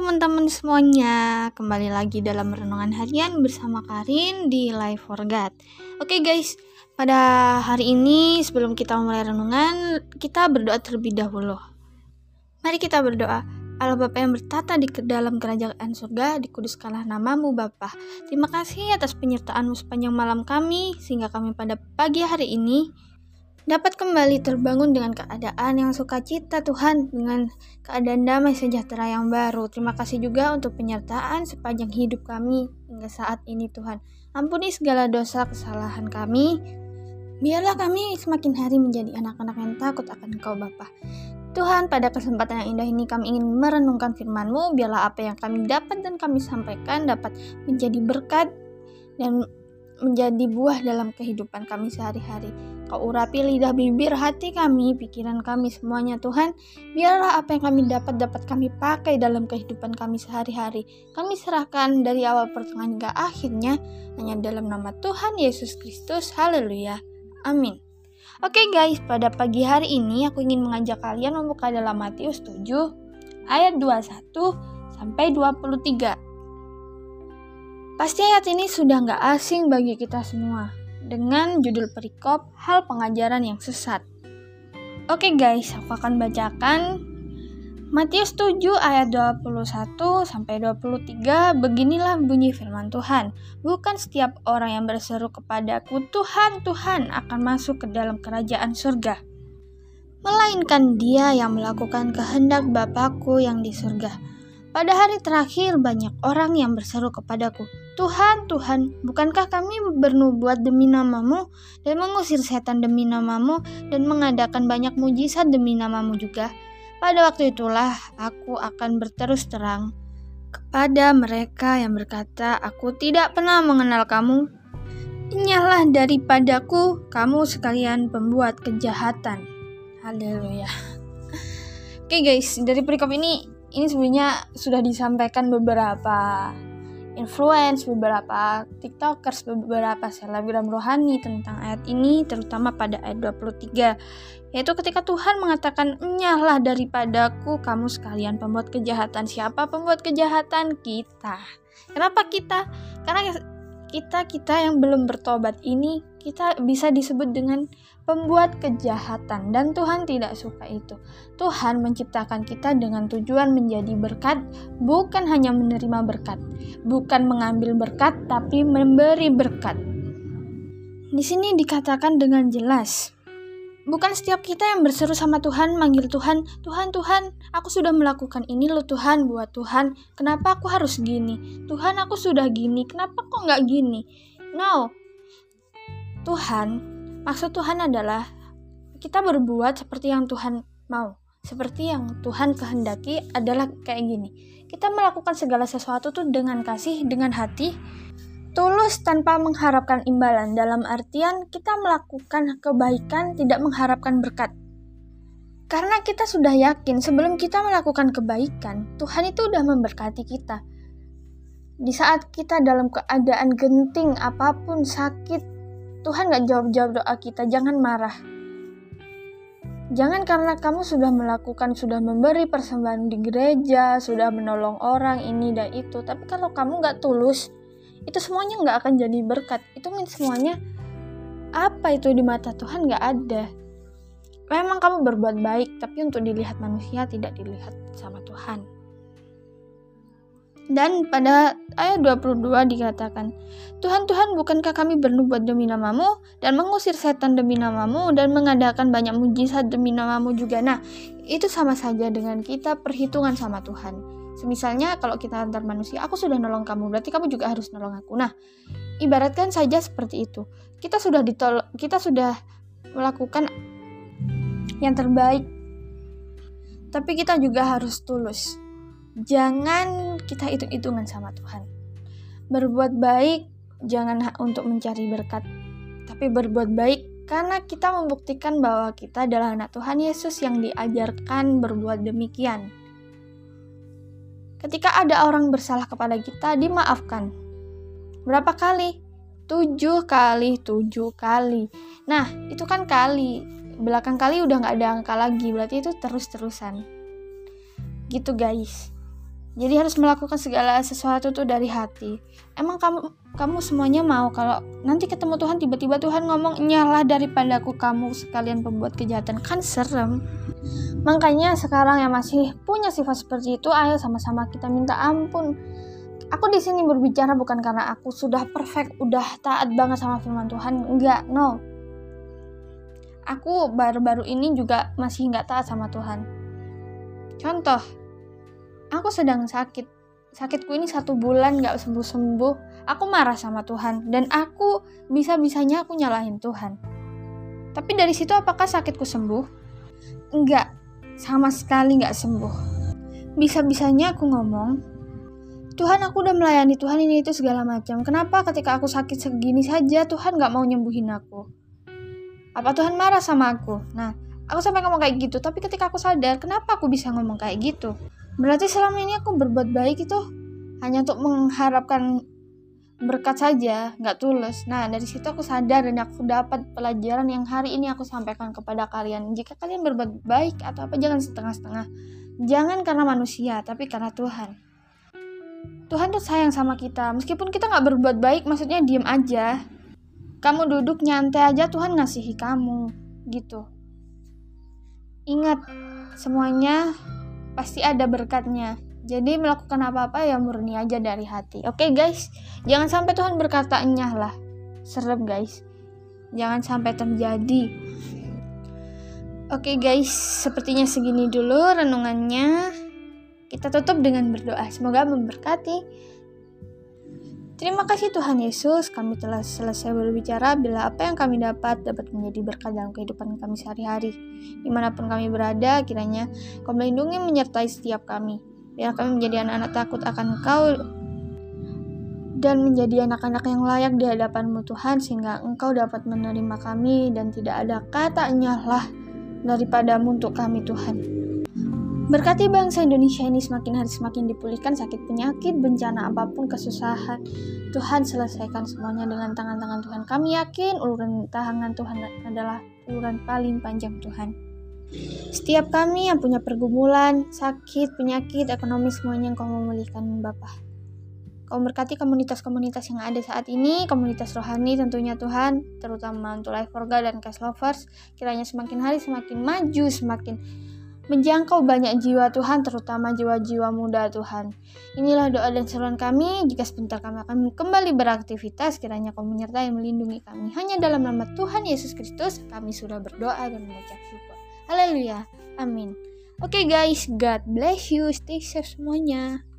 teman-teman semuanya, kembali lagi dalam renungan harian bersama Karin di Live for God. Oke guys, pada hari ini sebelum kita mulai renungan, kita berdoa terlebih dahulu. Mari kita berdoa. Allah Bapa yang bertata di dalam kerajaan surga, dikuduskanlah namamu Bapa. Terima kasih atas penyertaanmu sepanjang malam kami, sehingga kami pada pagi hari ini dapat kembali terbangun dengan keadaan yang sukacita Tuhan, dengan keadaan damai sejahtera yang baru. Terima kasih juga untuk penyertaan sepanjang hidup kami hingga saat ini Tuhan. Ampuni segala dosa kesalahan kami. Biarlah kami semakin hari menjadi anak-anak yang takut akan Engkau Bapa. Tuhan, pada kesempatan yang indah ini kami ingin merenungkan firman-Mu, biarlah apa yang kami dapat dan kami sampaikan dapat menjadi berkat dan menjadi buah dalam kehidupan kami sehari-hari. Kau urapi lidah bibir hati kami, pikiran kami semuanya Tuhan. Biarlah apa yang kami dapat dapat kami pakai dalam kehidupan kami sehari-hari. Kami serahkan dari awal pertengahan hingga akhirnya hanya dalam nama Tuhan Yesus Kristus. Haleluya. Amin. Oke okay guys, pada pagi hari ini aku ingin mengajak kalian membuka dalam Matius 7 ayat 21 sampai 23. Pasti ayat ini sudah nggak asing bagi kita semua dengan judul perikop hal pengajaran yang sesat. Oke guys, aku akan bacakan Matius 7 ayat 21 sampai 23 beginilah bunyi firman Tuhan. Bukan setiap orang yang berseru kepadaku Tuhan, Tuhan akan masuk ke dalam kerajaan surga. Melainkan dia yang melakukan kehendak Bapakku yang di surga. Pada hari terakhir banyak orang yang berseru kepadaku, Tuhan, Tuhan, bukankah kami bernubuat demi namamu dan mengusir setan demi namamu dan mengadakan banyak mujizat demi namamu juga? Pada waktu itulah aku akan berterus terang kepada mereka yang berkata, aku tidak pernah mengenal kamu. Inyalah daripadaku, kamu sekalian pembuat kejahatan. Haleluya. Oke okay guys, dari perikop ini ini sebenarnya sudah disampaikan beberapa influence, beberapa tiktokers, beberapa selebgram rohani tentang ayat ini, terutama pada ayat 23. Yaitu ketika Tuhan mengatakan, Nyahlah daripadaku kamu sekalian pembuat kejahatan. Siapa pembuat kejahatan? Kita. Kenapa kita? Karena kita-kita yang belum bertobat ini, kita bisa disebut dengan pembuat kejahatan dan Tuhan tidak suka itu. Tuhan menciptakan kita dengan tujuan menjadi berkat, bukan hanya menerima berkat, bukan mengambil berkat tapi memberi berkat. Di sini dikatakan dengan jelas, bukan setiap kita yang berseru sama Tuhan, manggil Tuhan, Tuhan, Tuhan, aku sudah melakukan ini loh Tuhan, buat Tuhan, kenapa aku harus gini? Tuhan, aku sudah gini, kenapa kok nggak gini? No, Tuhan Maksud Tuhan adalah kita berbuat seperti yang Tuhan mau. Seperti yang Tuhan kehendaki adalah kayak gini. Kita melakukan segala sesuatu tuh dengan kasih, dengan hati, tulus tanpa mengharapkan imbalan. Dalam artian kita melakukan kebaikan tidak mengharapkan berkat. Karena kita sudah yakin sebelum kita melakukan kebaikan, Tuhan itu udah memberkati kita. Di saat kita dalam keadaan genting apa pun, sakit, Tuhan gak jawab-jawab doa kita, jangan marah. Jangan karena kamu sudah melakukan, sudah memberi persembahan di gereja, sudah menolong orang ini dan itu. Tapi kalau kamu gak tulus, itu semuanya gak akan jadi berkat. Itu semuanya apa itu di mata Tuhan gak ada. Memang kamu berbuat baik, tapi untuk dilihat manusia tidak dilihat sama Tuhan. Dan pada ayat 22 dikatakan, Tuhan, Tuhan, bukankah kami bernubuat demi namamu, dan mengusir setan demi namamu, dan mengadakan banyak mujizat demi namamu juga. Nah, itu sama saja dengan kita perhitungan sama Tuhan. Semisalnya kalau kita antar manusia, aku sudah nolong kamu, berarti kamu juga harus nolong aku. Nah, ibaratkan saja seperti itu. Kita sudah ditol kita sudah melakukan yang terbaik. Tapi kita juga harus tulus jangan kita hitung-hitungan sama Tuhan. Berbuat baik jangan untuk mencari berkat, tapi berbuat baik karena kita membuktikan bahwa kita adalah anak Tuhan Yesus yang diajarkan berbuat demikian. Ketika ada orang bersalah kepada kita, dimaafkan. Berapa kali? Tujuh kali, tujuh kali. Nah, itu kan kali. Belakang kali udah nggak ada angka lagi, berarti itu terus-terusan. Gitu guys. Jadi harus melakukan segala sesuatu tuh dari hati. Emang kamu kamu semuanya mau kalau nanti ketemu Tuhan tiba-tiba Tuhan ngomong nyalah daripada aku kamu sekalian pembuat kejahatan. Kan serem. Makanya sekarang yang masih punya sifat seperti itu ayo sama-sama kita minta ampun. Aku di sini berbicara bukan karena aku sudah perfect udah taat banget sama firman Tuhan. Enggak no. Aku baru-baru ini juga masih nggak taat sama Tuhan. Contoh aku sedang sakit. Sakitku ini satu bulan gak sembuh-sembuh. Aku marah sama Tuhan. Dan aku bisa-bisanya aku nyalahin Tuhan. Tapi dari situ apakah sakitku sembuh? Enggak. Sama sekali gak sembuh. Bisa-bisanya aku ngomong, Tuhan aku udah melayani Tuhan ini itu segala macam. Kenapa ketika aku sakit segini saja Tuhan gak mau nyembuhin aku? Apa Tuhan marah sama aku? Nah, aku sampai ngomong kayak gitu. Tapi ketika aku sadar, kenapa aku bisa ngomong kayak gitu? Berarti selama ini aku berbuat baik itu hanya untuk mengharapkan berkat saja, nggak tulus. Nah, dari situ aku sadar dan aku dapat pelajaran yang hari ini aku sampaikan kepada kalian. Jika kalian berbuat baik atau apa, jangan setengah-setengah. Jangan karena manusia, tapi karena Tuhan. Tuhan tuh sayang sama kita. Meskipun kita nggak berbuat baik, maksudnya diem aja. Kamu duduk nyantai aja, Tuhan ngasihi kamu. Gitu. Ingat, semuanya pasti ada berkatnya. Jadi melakukan apa-apa ya murni aja dari hati. Oke okay, guys, jangan sampai Tuhan berkata enyah lah. Serem guys. Jangan sampai terjadi. Oke okay, guys, sepertinya segini dulu renungannya. Kita tutup dengan berdoa. Semoga memberkati. Terima kasih Tuhan Yesus, kami telah selesai berbicara bila apa yang kami dapat dapat menjadi berkat dalam kehidupan kami sehari-hari. Di mana pun kami berada, kiranya kau melindungi menyertai setiap kami. Biar kami menjadi anak-anak takut akan Engkau dan menjadi anak-anak yang layak di hadapanmu Tuhan sehingga Engkau dapat menerima kami dan tidak ada kata nyahlah daripadamu untuk kami Tuhan. Berkati bangsa Indonesia ini semakin hari semakin dipulihkan sakit penyakit, bencana apa pun, kesusahan. Tuhan selesaikan semuanya dengan tangan-tangan Tuhan. Kami yakin uluran tangan Tuhan adalah uluran paling panjang Tuhan. Setiap kami yang punya pergumulan, sakit, penyakit, ekonomi semuanya Engkau memulihkan Bapa. Kau berkati komunitas-komunitas yang ada saat ini, komunitas rohani tentunya Tuhan, terutama untuk Life for dan Cast Lovers, kiranya semakin hari semakin maju, semakin menjangkau banyak jiwa Tuhan, terutama jiwa-jiwa muda Tuhan. Inilah doa dan seruan kami. Jika sebentar kami akan kembali beraktivitas, kiranya kau menyertai melindungi kami. Hanya dalam nama Tuhan Yesus Kristus, kami sudah berdoa dan mengucap syukur. Haleluya. Amin. Oke okay guys, God bless you. Stay safe semuanya.